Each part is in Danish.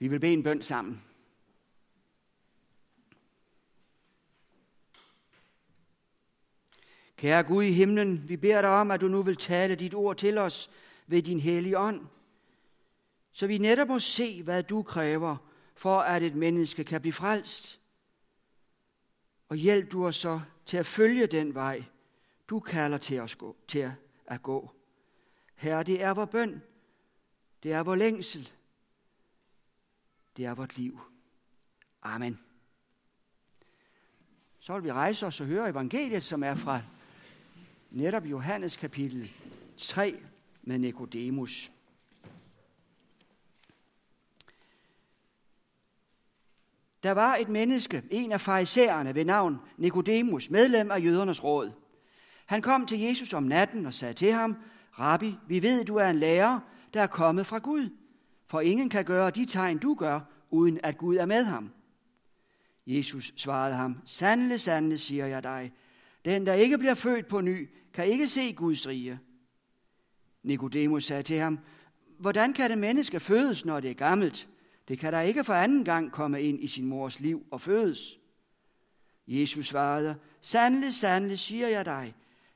Vi vil bede en bøn sammen. Kære Gud i himlen, vi beder dig om, at du nu vil tale dit ord til os ved din hellige ånd, så vi netop må se, hvad du kræver, for at et menneske kan blive frelst. Og hjælp du os så til at følge den vej, du kalder til os gå, til at gå. Herre, det er vores bøn, det er vores længsel, det er vort liv. Amen. Så vil vi rejse os og høre evangeliet, som er fra netop Johannes kapitel 3 med Nikodemus. Der var et menneske, en af farisæerne ved navn Nikodemus, medlem af jødernes råd. Han kom til Jesus om natten og sagde til ham, Rabbi, vi ved, du er en lærer, der er kommet fra Gud. For ingen kan gøre de tegn, du gør, uden at Gud er med ham. Jesus svarede ham, Sandelig, sandelig, siger jeg dig, den, der ikke bliver født på ny, kan ikke se Guds rige. Nikodemus sagde til ham, Hvordan kan det menneske fødes, når det er gammelt? Det kan der ikke for anden gang komme ind i sin mors liv og fødes. Jesus svarede, Sandelig, sandelig, siger jeg dig,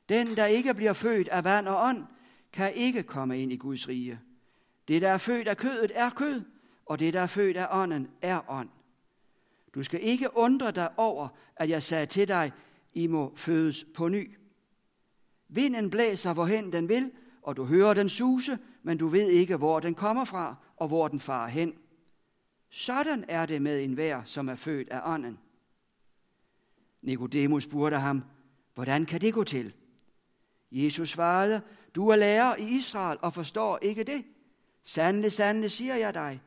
den, der ikke bliver født af vand og ånd, kan ikke komme ind i Guds rige. Det, der er født af kødet, er kød, og det, der er født af ånden, er ånd. Du skal ikke undre dig over, at jeg sagde til dig, I må fødes på ny. Vinden blæser, hvorhen den vil, og du hører den suse, men du ved ikke, hvor den kommer fra, og hvor den farer hen. Sådan er det med enhver, som er født af ånden. Nikodemus spurgte ham, hvordan kan det gå til? Jesus svarede, du er lærer i Israel og forstår ikke det. Sandelig, sandelig, siger jeg dig.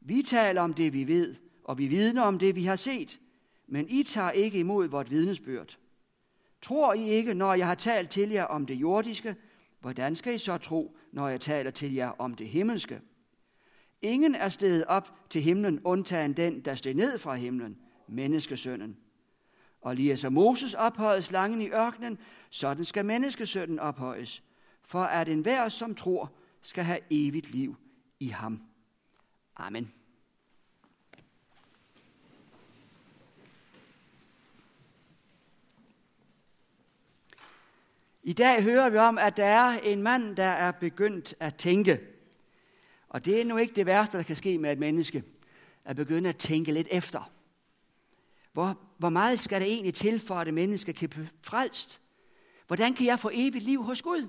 Vi taler om det, vi ved, og vi vidner om det, vi har set, men I tager ikke imod vort vidnesbyrd. Tror I ikke, når jeg har talt til jer om det jordiske, hvordan skal I så tro, når jeg taler til jer om det himmelske? Ingen er steget op til himlen, undtagen den, der steg ned fra himlen, menneskesønnen. Og lige så Moses ophøjes slangen i ørkenen, sådan skal menneskesønnen ophøjes, for at enhver, som tror, skal have evigt liv i ham. Amen. I dag hører vi om, at der er en mand, der er begyndt at tænke. Og det er nu ikke det værste, der kan ske med et menneske, at begynde at tænke lidt efter. Hvor, hvor meget skal det egentlig til for, at et menneske kan blive frelst? Hvordan kan jeg få evigt liv hos Gud?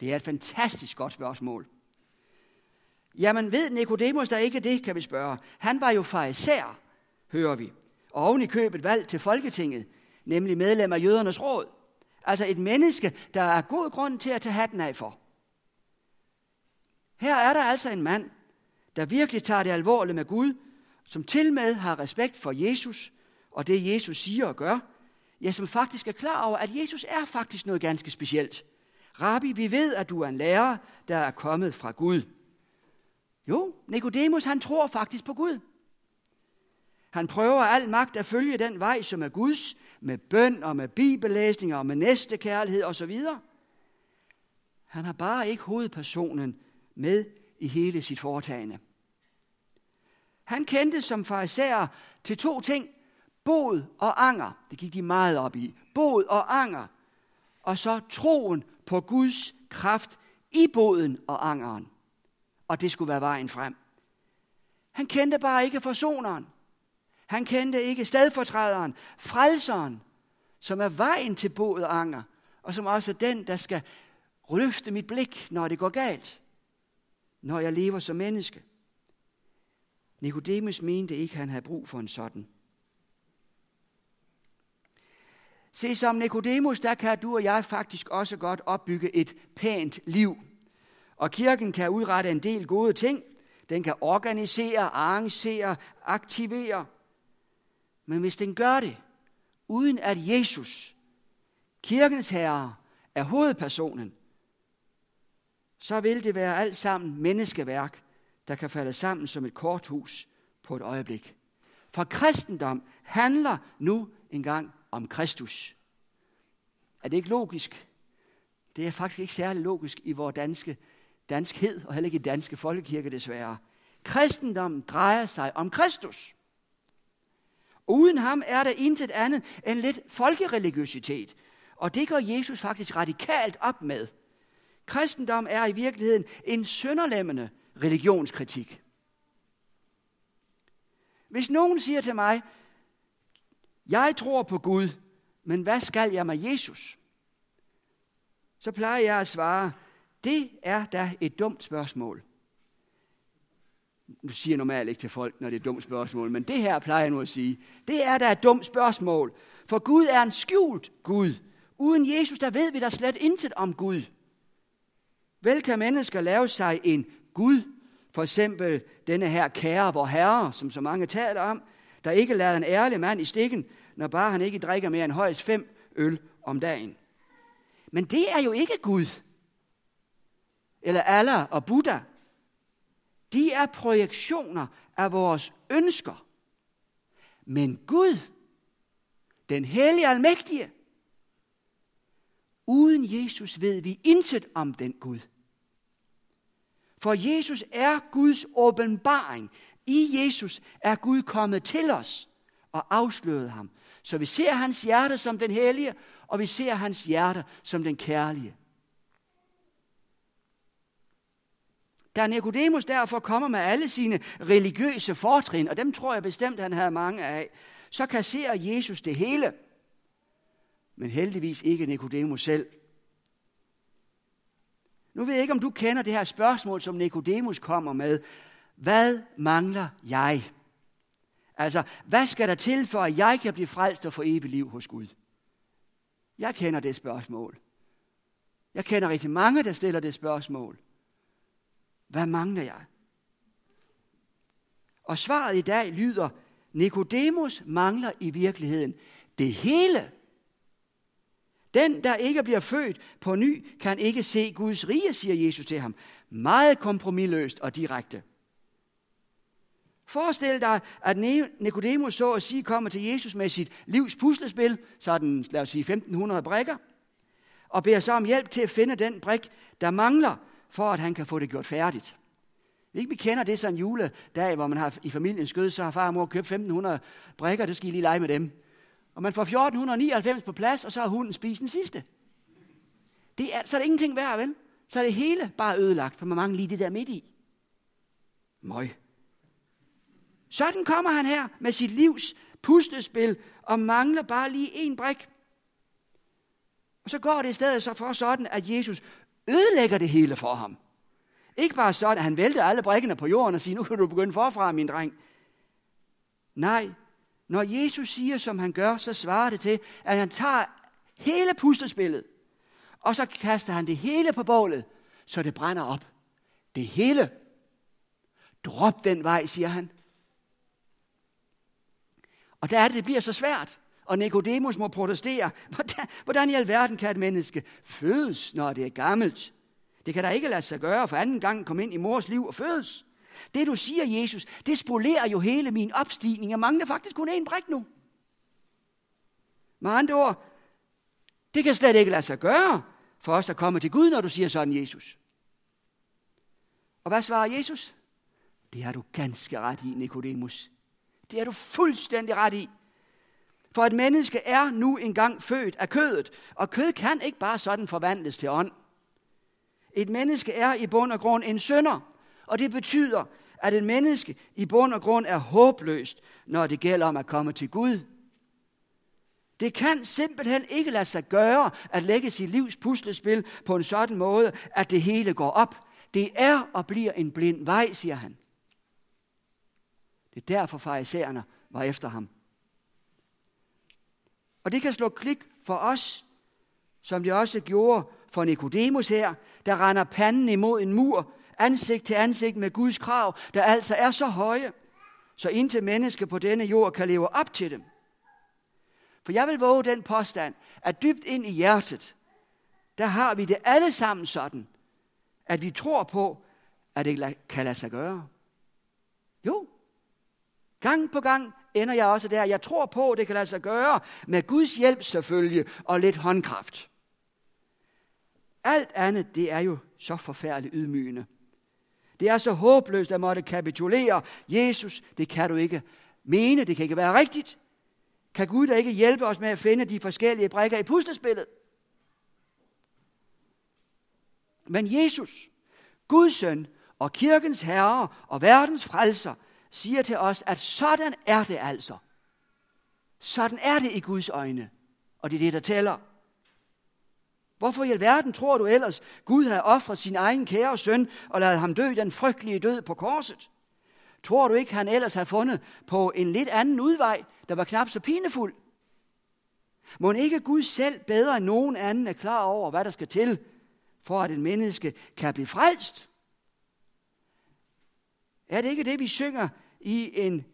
Det er et fantastisk godt spørgsmål. Jamen ved Nikodemus der ikke det, kan vi spørge. Han var jo fariser, hører vi. Og oven i købet valgt til Folketinget, nemlig medlem af jødernes råd. Altså et menneske, der er god grund til at tage hatten af for. Her er der altså en mand, der virkelig tager det alvorligt med Gud, som til med har respekt for Jesus og det Jesus siger og gør, ja, som faktisk er klar over, at Jesus er faktisk noget ganske specielt. Rabbi, vi ved, at du er en lærer, der er kommet fra Gud. Jo, Nikodemus, han tror faktisk på Gud. Han prøver al magt at følge den vej, som er Guds, med bøn og med bibellæsning og med næstekærlighed osv. Han har bare ikke hovedpersonen med i hele sit foretagende. Han kendte som farisæer til to ting. Bod og anger. Det gik de meget op i. Bod og anger. Og så troen på Guds kraft i boden og angeren. Og det skulle være vejen frem. Han kendte bare ikke forsoneren. Han kendte ikke stedfortræderen, frelseren, som er vejen til bod og anger, og som også er den, der skal løfte mit blik, når det går galt, når jeg lever som menneske. Nikodemus mente ikke, at han havde brug for en sådan. Se, som Nikodemus, der kan du og jeg faktisk også godt opbygge et pænt liv. Og kirken kan udrette en del gode ting. Den kan organisere, arrangere, aktivere. Men hvis den gør det, uden at Jesus, kirkens herre, er hovedpersonen, så vil det være alt sammen menneskeværk, der kan falde sammen som et korthus på et øjeblik. For kristendom handler nu engang om Kristus. Er det ikke logisk? Det er faktisk ikke særlig logisk i vores danske danskhed, og heller ikke i danske folkekirke desværre. Kristendommen drejer sig om Kristus. Uden ham er der intet andet end lidt folkereligiøsitet. Og det går Jesus faktisk radikalt op med. Kristendom er i virkeligheden en sønderlemmende religionskritik. Hvis nogen siger til mig, jeg tror på Gud, men hvad skal jeg med Jesus? Så plejer jeg at svare, det er da et dumt spørgsmål. Nu siger jeg normalt ikke til folk, når det er et dumt spørgsmål, men det her plejer jeg nu at sige. Det er da et dumt spørgsmål, for Gud er en skjult Gud. Uden Jesus, der ved vi da slet intet om Gud. Vel kan mennesker lave sig en Gud, for eksempel denne her kære vor herre, som så mange taler om, der ikke lader en ærlig mand i stikken, når bare han ikke drikker mere end højst fem øl om dagen. Men det er jo ikke Gud. Eller Allah og Buddha. De er projektioner af vores ønsker. Men Gud, den hellige almægtige, uden Jesus ved vi intet om den Gud. For Jesus er Guds åbenbaring. I Jesus er Gud kommet til os og afsløret ham. Så vi ser hans hjerte som den hellige, og vi ser hans hjerte som den kærlige. Da Nikodemus derfor kommer med alle sine religiøse fortrin, og dem tror jeg bestemt, han havde mange af, så kasserer Jesus det hele. Men heldigvis ikke Nikodemus selv. Nu ved jeg ikke, om du kender det her spørgsmål, som Nikodemus kommer med. Hvad mangler jeg? Altså, hvad skal der til, for at jeg kan blive frelst og få evigt liv hos Gud? Jeg kender det spørgsmål. Jeg kender rigtig mange, der stiller det spørgsmål. Hvad mangler jeg? Og svaret i dag lyder, Nikodemus mangler i virkeligheden det hele. Den, der ikke bliver født på ny, kan ikke se Guds rige, siger Jesus til ham. Meget kompromilløst og direkte. Forestil dig, at Nikodemus så at sige kommer til Jesus med sit livs puslespil, sådan lad os sige 1500 brikker, og beder så om hjælp til at finde den brik, der mangler, for at han kan få det gjort færdigt. Ikke vi kender det sådan en juledag, hvor man har i familiens skød, så har far og mor købt 1500 brikker, det skal I lige lege med dem. Og man får 1499 på plads, og så har hunden spist den sidste. Det er, så er det ingenting værd, vel? Så er det hele bare ødelagt, for man mangler lige det der midt i. Møj. Sådan kommer han her med sit livs pustespil og mangler bare lige en brik. Og så går det i stedet så for sådan, at Jesus ødelægger det hele for ham. Ikke bare sådan, at han vælter alle brikkerne på jorden og siger, nu kan du begynde forfra, min dreng. Nej, når Jesus siger, som han gør, så svarer det til, at han tager hele pustespillet, og så kaster han det hele på bålet, så det brænder op. Det hele. Drop den vej, siger han. Og der er det, det bliver så svært. Og Nikodemus må protestere. Hvordan, hvordan i alverden kan et menneske fødes, når det er gammelt? Det kan da ikke lade sig gøre for anden gang komme ind i mors liv og fødes. Det du siger, Jesus, det spolerer jo hele min opstigning. Jeg mangler faktisk kun en brik nu. Med andre ord, det kan slet ikke lade sig gøre for os at komme til Gud, når du siger sådan, Jesus. Og hvad svarer Jesus? Det har du ganske ret i, Nikodemus. Det er du fuldstændig ret i. For et menneske er nu engang født af kødet, og kød kan ikke bare sådan forvandles til ånd. Et menneske er i bund og grund en sønder, og det betyder, at et menneske i bund og grund er håbløst, når det gælder om at komme til Gud. Det kan simpelthen ikke lade sig gøre at lægge sit livs puslespil på en sådan måde, at det hele går op. Det er og bliver en blind vej, siger han. Det er derfor farisæerne var efter ham. Og det kan slå klik for os, som det også gjorde for Nikodemus her, der render panden imod en mur, ansigt til ansigt med Guds krav, der altså er så høje, så intet menneske på denne jord kan leve op til dem. For jeg vil våge den påstand, at dybt ind i hjertet, der har vi det alle sammen sådan, at vi tror på, at det kan lade sig gøre. Jo, gang på gang ender jeg også der. Jeg tror på, at det kan lade sig gøre med Guds hjælp selvfølgelig og lidt håndkraft. Alt andet, det er jo så forfærdeligt ydmygende. Det er så håbløst at måtte kapitulere. Jesus, det kan du ikke mene, det kan ikke være rigtigt. Kan Gud da ikke hjælpe os med at finde de forskellige brækker i puslespillet? Men Jesus, Guds søn og kirkens herre og verdens frelser, siger til os, at sådan er det altså. Sådan er det i Guds øjne. Og det er det, der tæller. Hvorfor i alverden tror du ellers, Gud havde offret sin egen kære søn og ladet ham dø den frygtelige død på korset? Tror du ikke, han ellers har fundet på en lidt anden udvej, der var knap så pinefuld? Må ikke Gud selv bedre end nogen anden er klar over, hvad der skal til, for at en menneske kan blive frelst? Er det ikke det, vi synger i en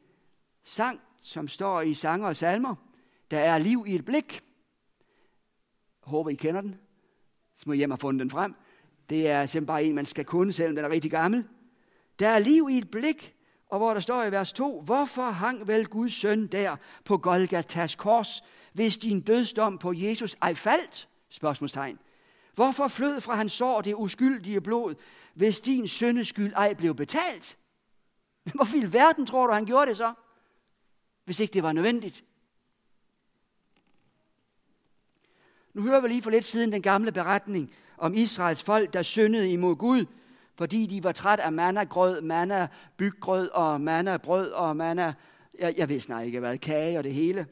sang, som står i sanger og salmer? Der er liv i et blik. Jeg håber, I kender den. Så må I hjem og fundet den frem. Det er simpelthen bare en, man skal kunne, selvom den er rigtig gammel. Der er liv i et blik, og hvor der står i vers 2, hvorfor hang vel Guds søn der på Golgatas kors, hvis din dødsdom på Jesus ej faldt? Spørgsmålstegn. Hvorfor flød fra hans sår det uskyldige blod, hvis din syndeskyld ej blev betalt? Hvorfor i verden tror du, han gjorde det så? Hvis ikke det var nødvendigt. Nu hører vi lige for lidt siden den gamle beretning om Israels folk, der syndede imod Gud, fordi de var træt af manna-grød, manna-byggrød og manna-brød og manna, jeg, jeg ved snart ikke hvad, kage og det hele.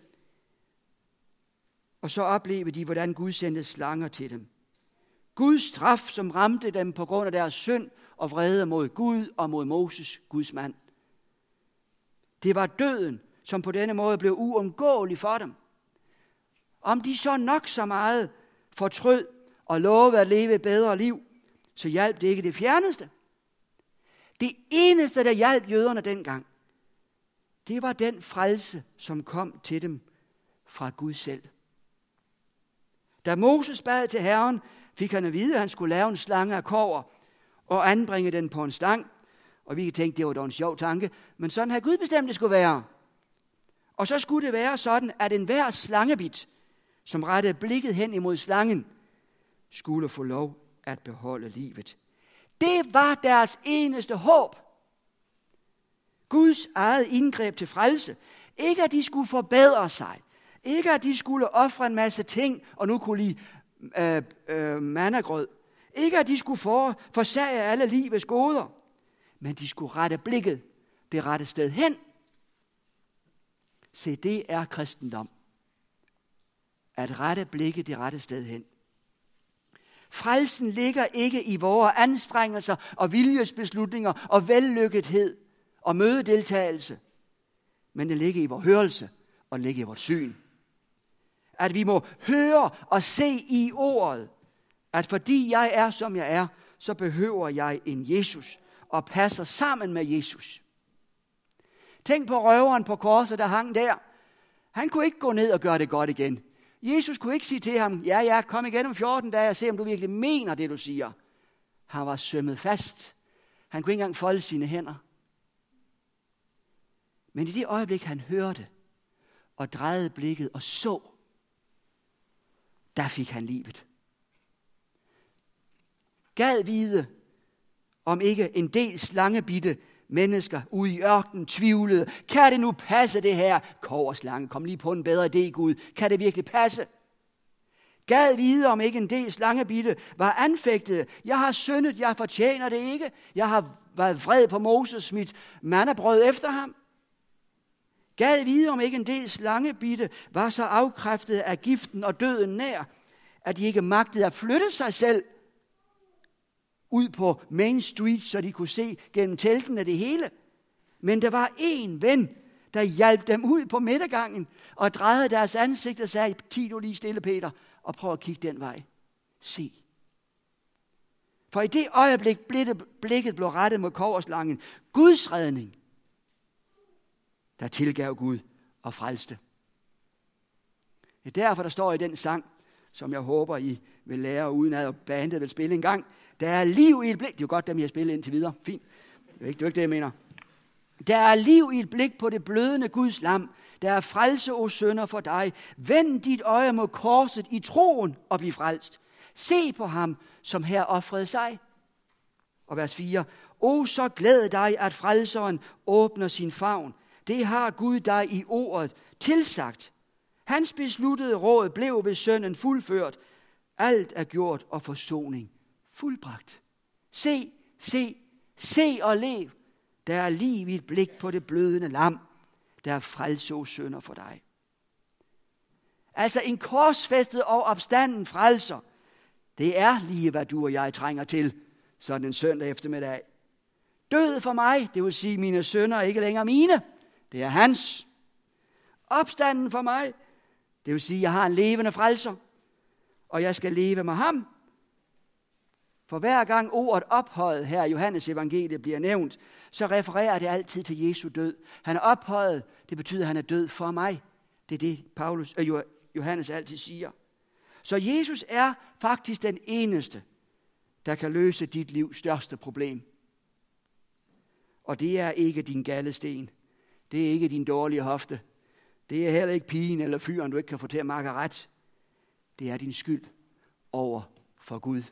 Og så oplevede de, hvordan Gud sendte slanger til dem. Guds straf, som ramte dem på grund af deres synd og vrede mod Gud og mod Moses, Guds mand. Det var døden, som på denne måde blev uundgåelig for dem. Om de så nok så meget fortrød og lovede at leve et bedre liv, så hjalp det ikke det fjerneste. Det eneste, der hjalp jøderne dengang, det var den frelse, som kom til dem fra Gud selv. Da Moses bad til Herren, fik han at vide, at han skulle lave en slange af kover og anbringe den på en stang. Og vi kan tænke, det var dog en sjov tanke, men sådan havde Gud bestemt, det skulle være. Og så skulle det være sådan, at enhver slangebit, som rettede blikket hen imod slangen, skulle få lov at beholde livet. Det var deres eneste håb. Guds eget indgreb til frelse. Ikke at de skulle forbedre sig. Ikke at de skulle ofre en masse ting, og nu kunne lide øh, øh, mandagrød. Ikke at de skulle for, forsage alle livets goder. Men de skulle rette blikket det rette sted hen. Se, det er kristendom. At rette blikket det rette sted hen. Frelsen ligger ikke i vores anstrengelser og viljesbeslutninger og vellykkethed og mødedeltagelse, men den ligger i vores hørelse og den ligger i vores syn. At vi må høre og se i ordet, at fordi jeg er, som jeg er, så behøver jeg en Jesus og passer sammen med Jesus. Tænk på røveren på korset, der hang der. Han kunne ikke gå ned og gøre det godt igen. Jesus kunne ikke sige til ham, ja, ja, kom igen om 14 dage og se, om du virkelig mener det, du siger. Han var sømmet fast. Han kunne ikke engang folde sine hænder. Men i det øjeblik, han hørte og drejede blikket og så, der fik han livet. Gad vide, om ikke en del slangebitte mennesker ude i ørkenen tvivlede. Kan det nu passe det her? Koverslange, kom lige på en bedre idé, Gud. Kan det virkelig passe? Gad vide, om ikke en del slangebitte var anfægtet. Jeg har syndet, jeg fortjener det ikke. Jeg har været vred på Moses, mit mandebrød efter ham. Gad vide, om ikke en del slangebitte var så afkræftet af giften og døden nær, at de ikke magtede at flytte sig selv ud på Main Street, så de kunne se gennem af det hele. Men der var en ven, der hjalp dem ud på midtergangen og drejede deres ansigt og sagde, ti du lige stille, Peter, og prøv at kigge den vej. Se. For i det øjeblik blikket blev rettet mod koverslangen, Guds redning, der tilgav Gud og frelste. Det er derfor, der står i den sang, som jeg håber, I vil lære, uden at bandet vil spille en gang. Der er liv i et blik. Det er jo godt, dem jeg spillet indtil videre. Fint. Det er ikke det, er ikke det jeg mener. Der er liv i et blik på det blødende Guds lam. Der er frelse, o sønder, for dig. Vend dit øje mod korset i troen og bliv frelst. Se på ham, som her offrede sig. Og vers 4. O, så glæd dig, at frelseren åbner sin favn. Det har Gud dig i ordet tilsagt. Hans besluttede råd blev ved sønnen fuldført. Alt er gjort og forsoning fuldbragt. Se, se, se og lev. Der er liv i et blik på det blødende lam, der er frelse sønder for dig. Altså en korsfæstet og opstanden frelser. Det er lige, hvad du og jeg trænger til, sådan en søndag eftermiddag. Død for mig, det vil sige, mine sønner er ikke længere mine. Det er hans. Opstanden for mig, det vil sige, jeg har en levende frelser, og jeg skal leve med ham. For hver gang ordet ophøjet her i Johannes evangeliet bliver nævnt, så refererer det altid til Jesu død. Han er ophøjet, det betyder, at han er død for mig. Det er det, Paulus, øh, Johannes altid siger. Så Jesus er faktisk den eneste, der kan løse dit livs største problem. Og det er ikke din gallesten. Det er ikke din dårlige hofte. Det er heller ikke pigen eller fyren, du ikke kan få til at makke ret. Det er din skyld over for Gud.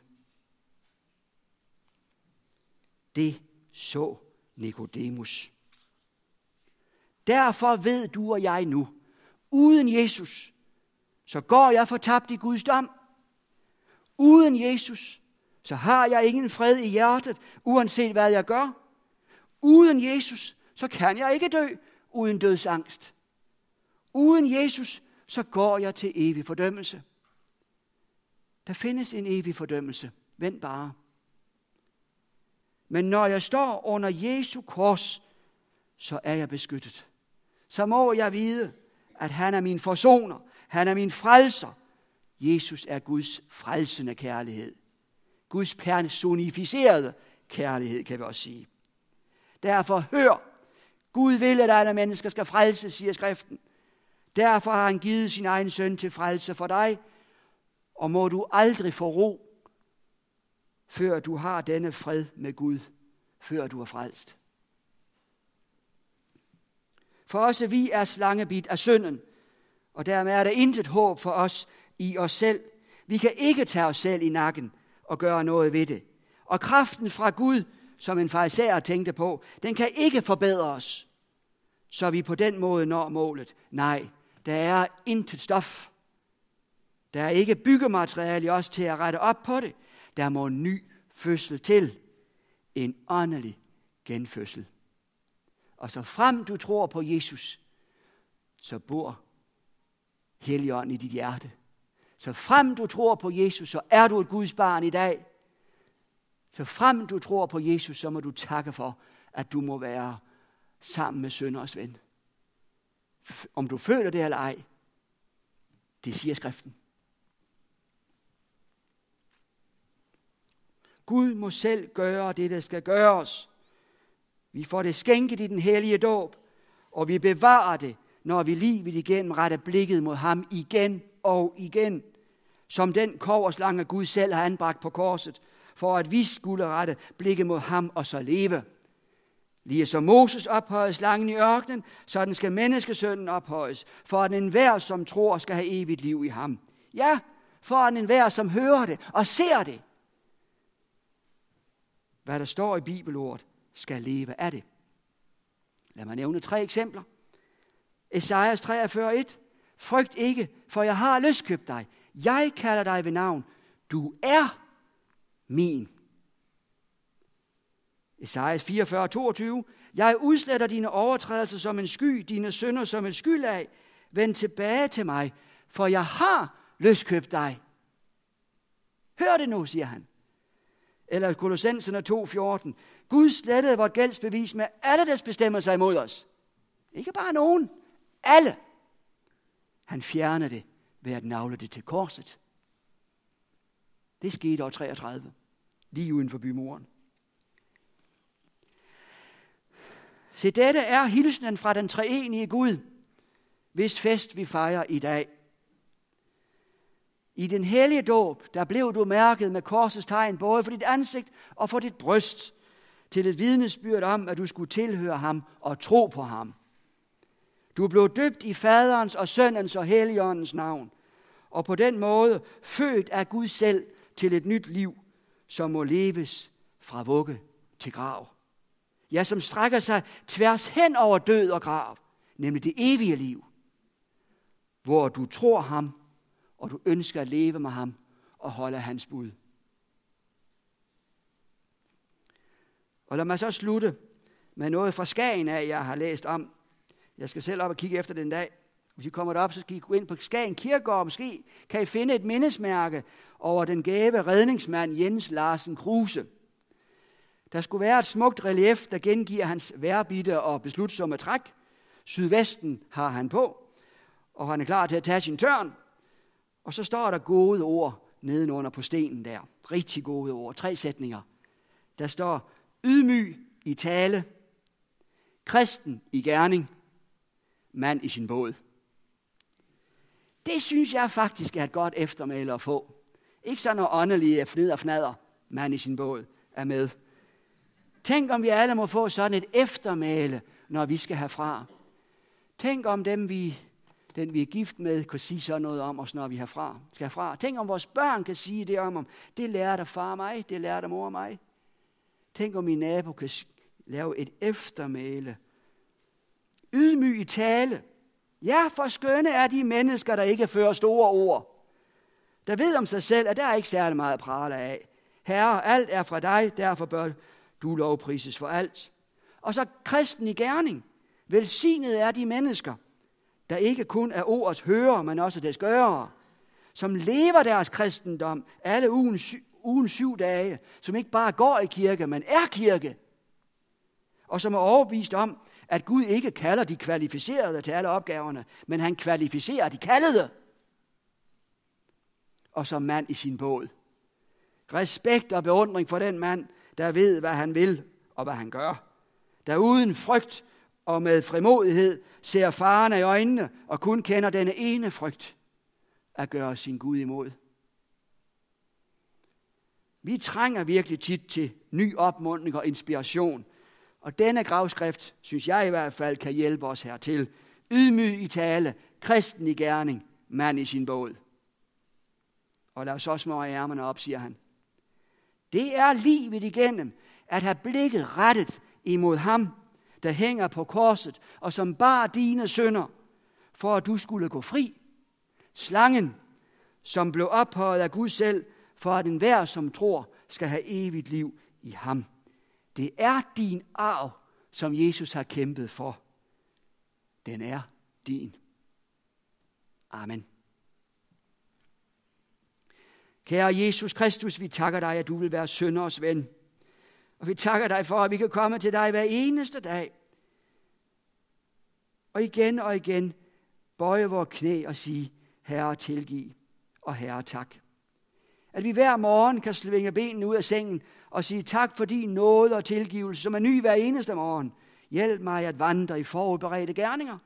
Det så Nikodemus. Derfor ved du og jeg nu, uden Jesus, så går jeg fortabt i Guds dom. Uden Jesus, så har jeg ingen fred i hjertet, uanset hvad jeg gør. Uden Jesus, så kan jeg ikke dø uden dødsangst. Uden Jesus, så går jeg til evig fordømmelse. Der findes en evig fordømmelse. Vent bare. Men når jeg står under Jesu kors, så er jeg beskyttet. Så må jeg vide, at han er min forsoner. Han er min frelser. Jesus er Guds frelsende kærlighed. Guds personificerede kærlighed, kan vi også sige. Derfor hør, Gud vil, at alle mennesker skal frelse, siger skriften. Derfor har han givet sin egen søn til frelse for dig, og må du aldrig få ro, før du har denne fred med Gud, før du er frelst. For også vi er slangebit af synden, og dermed er der intet håb for os i os selv. Vi kan ikke tage os selv i nakken og gøre noget ved det. Og kraften fra Gud, som en fariser tænkte på, den kan ikke forbedre os, så vi på den måde når målet. Nej, der er intet stof. Der er ikke byggemateriale i os til at rette op på det. Der må en ny fødsel til. En åndelig genfødsel. Og så frem du tror på Jesus, så bor Helligånden i dit hjerte. Så frem du tror på Jesus, så er du et Guds barn i dag. Så frem du tror på Jesus, så må du takke for, at du må være sammen med sønders ven. Om du føler det eller ej, det siger skriften. Gud må selv gøre det, der skal gøres. Vi får det skænket i den hellige dåb, og vi bevarer det, når vi livet igennem retter blikket mod ham igen og igen, som den koverslange Gud selv har anbragt på korset, for at vi skulle rette blikket mod ham og så leve. Lige som Moses ophøjes slangen i ørkenen, sådan skal menneskesønnen ophøjes, for at enhver, som tror, skal have evigt liv i ham. Ja, for at enhver, som hører det og ser det, hvad der står i bibelordet, skal leve af det. Lad mig nævne tre eksempler. Esajas 43.1. Frygt ikke, for jeg har løskøbt dig. Jeg kalder dig ved navn. Du er min. Esajas 44:22. Jeg udsletter dine overtrædelser som en sky, dine sønder som en skylag. Vend tilbage til mig, for jeg har løskøbt dig. Hør det nu, siger han. Eller Kolossenserne 2.14. Gud slettede vort gældsbevis med alle, der bestemmer sig imod os. Ikke bare nogen. Alle. Han fjernede det ved at navle det til korset. Det skete år 33, lige uden for bymuren. Se, dette er hilsenen fra den treenige Gud, hvis fest vi fejrer i dag. I den hellige dåb, der blev du mærket med korsets tegn, både for dit ansigt og for dit bryst, til et vidnesbyrd om, at du skulle tilhøre ham og tro på ham. Du blev døbt i faderens og søndens og helligåndens navn, og på den måde født af Gud selv til et nyt liv, som må leves fra vugge til grav. Ja, som strækker sig tværs hen over død og grav, nemlig det evige liv, hvor du tror ham, og du ønsker at leve med ham og holde hans bud. Og lad mig så slutte med noget fra Skagen af, jeg har læst om. Jeg skal selv op og kigge efter den dag. Hvis I kommer derop, så skal I gå ind på Skagen Kirkegård. Måske kan I finde et mindesmærke over den gave redningsmand Jens Larsen Kruse. Der skulle være et smukt relief, der gengiver hans værbitte og beslutsomme træk. Sydvesten har han på, og han er klar til at tage sin tørn. Og så står der gode ord nedenunder på stenen der. Rigtig gode ord. Tre sætninger. Der står ydmyg i tale, kristen i gerning, mand i sin båd. Det synes jeg faktisk er et godt eftermæle at få. Ikke sådan noget åndelige fnid og fnader, mand i sin båd er med. Tænk om vi alle må få sådan et eftermæle, når vi skal herfra. Tænk om dem, vi, den vi er gift med, kan sige sådan noget om os, når vi herfra, skal herfra. Tænk om vores børn kan sige det om, om det lærte far mig, det lærte mor mig. Tænk om min nabo kan lave et eftermæle. Ydmyg i tale. Ja, for skønne er de mennesker, der ikke fører store ord. Der ved om sig selv, at der er ikke særlig meget prale af. Herre, alt er fra dig, derfor bør du lovprises for alt. Og så kristen i gerning. Velsignet er de mennesker, der ikke kun er ordets hører, men også des gørere, som lever deres kristendom alle ugen, ugen syv dage, som ikke bare går i kirke, men er kirke, og som er overbevist om, at Gud ikke kalder de kvalificerede til alle opgaverne, men han kvalificerer de kaldede. Og som mand i sin båd. Respekt og beundring for den mand, der ved, hvad han vil og hvad han gør. Der uden frygt og med frimodighed ser farerne i øjnene og kun kender denne ene frygt at gøre sin Gud imod. Vi trænger virkelig tit til ny opmuntring og inspiration. Og denne gravskrift, synes jeg i hvert fald, kan hjælpe os hertil. Ydmyg i tale, kristen i gerning, mand i sin båd. Og lad os også små ærmerne op, siger han. Det er livet igennem at have blikket rettet imod ham, der hænger på korset, og som bar dine sønder, for at du skulle gå fri. Slangen, som blev ophøjet af Gud selv, for at enhver, som tror, skal have evigt liv i ham. Det er din arv, som Jesus har kæmpet for. Den er din. Amen. Kære Jesus Kristus, vi takker dig, at du vil være sønders ven. Og vi takker dig for, at vi kan komme til dig hver eneste dag. Og igen og igen bøje vores knæ og sige, Herre tilgiv og Herre tak. At vi hver morgen kan svinge benene ud af sengen og sige tak for din nåde og tilgivelse, som er ny hver eneste morgen. Hjælp mig at vandre i forberedte gerninger.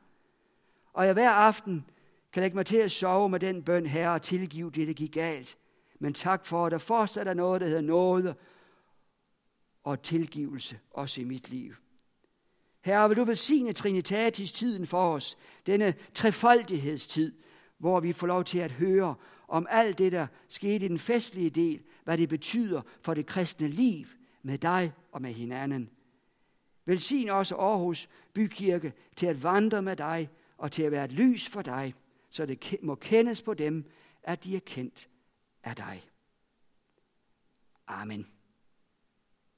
Og jeg hver aften kan lægge mig til at sove med den bøn, Herre, tilgiv det, der gik galt. Men tak for, at der fortsat er noget, der hedder nåde og tilgivelse, også i mit liv. Herre, vil du velsigne Trinitatis tiden for os, denne trefoldighedstid, hvor vi får lov til at høre om alt det, der skete i den festlige del, hvad det betyder for det kristne liv med dig og med hinanden. Velsign også Aarhus Bykirke til at vandre med dig og til at være et lys for dig, så det må kendes på dem, at de er kendt af dig. Amen.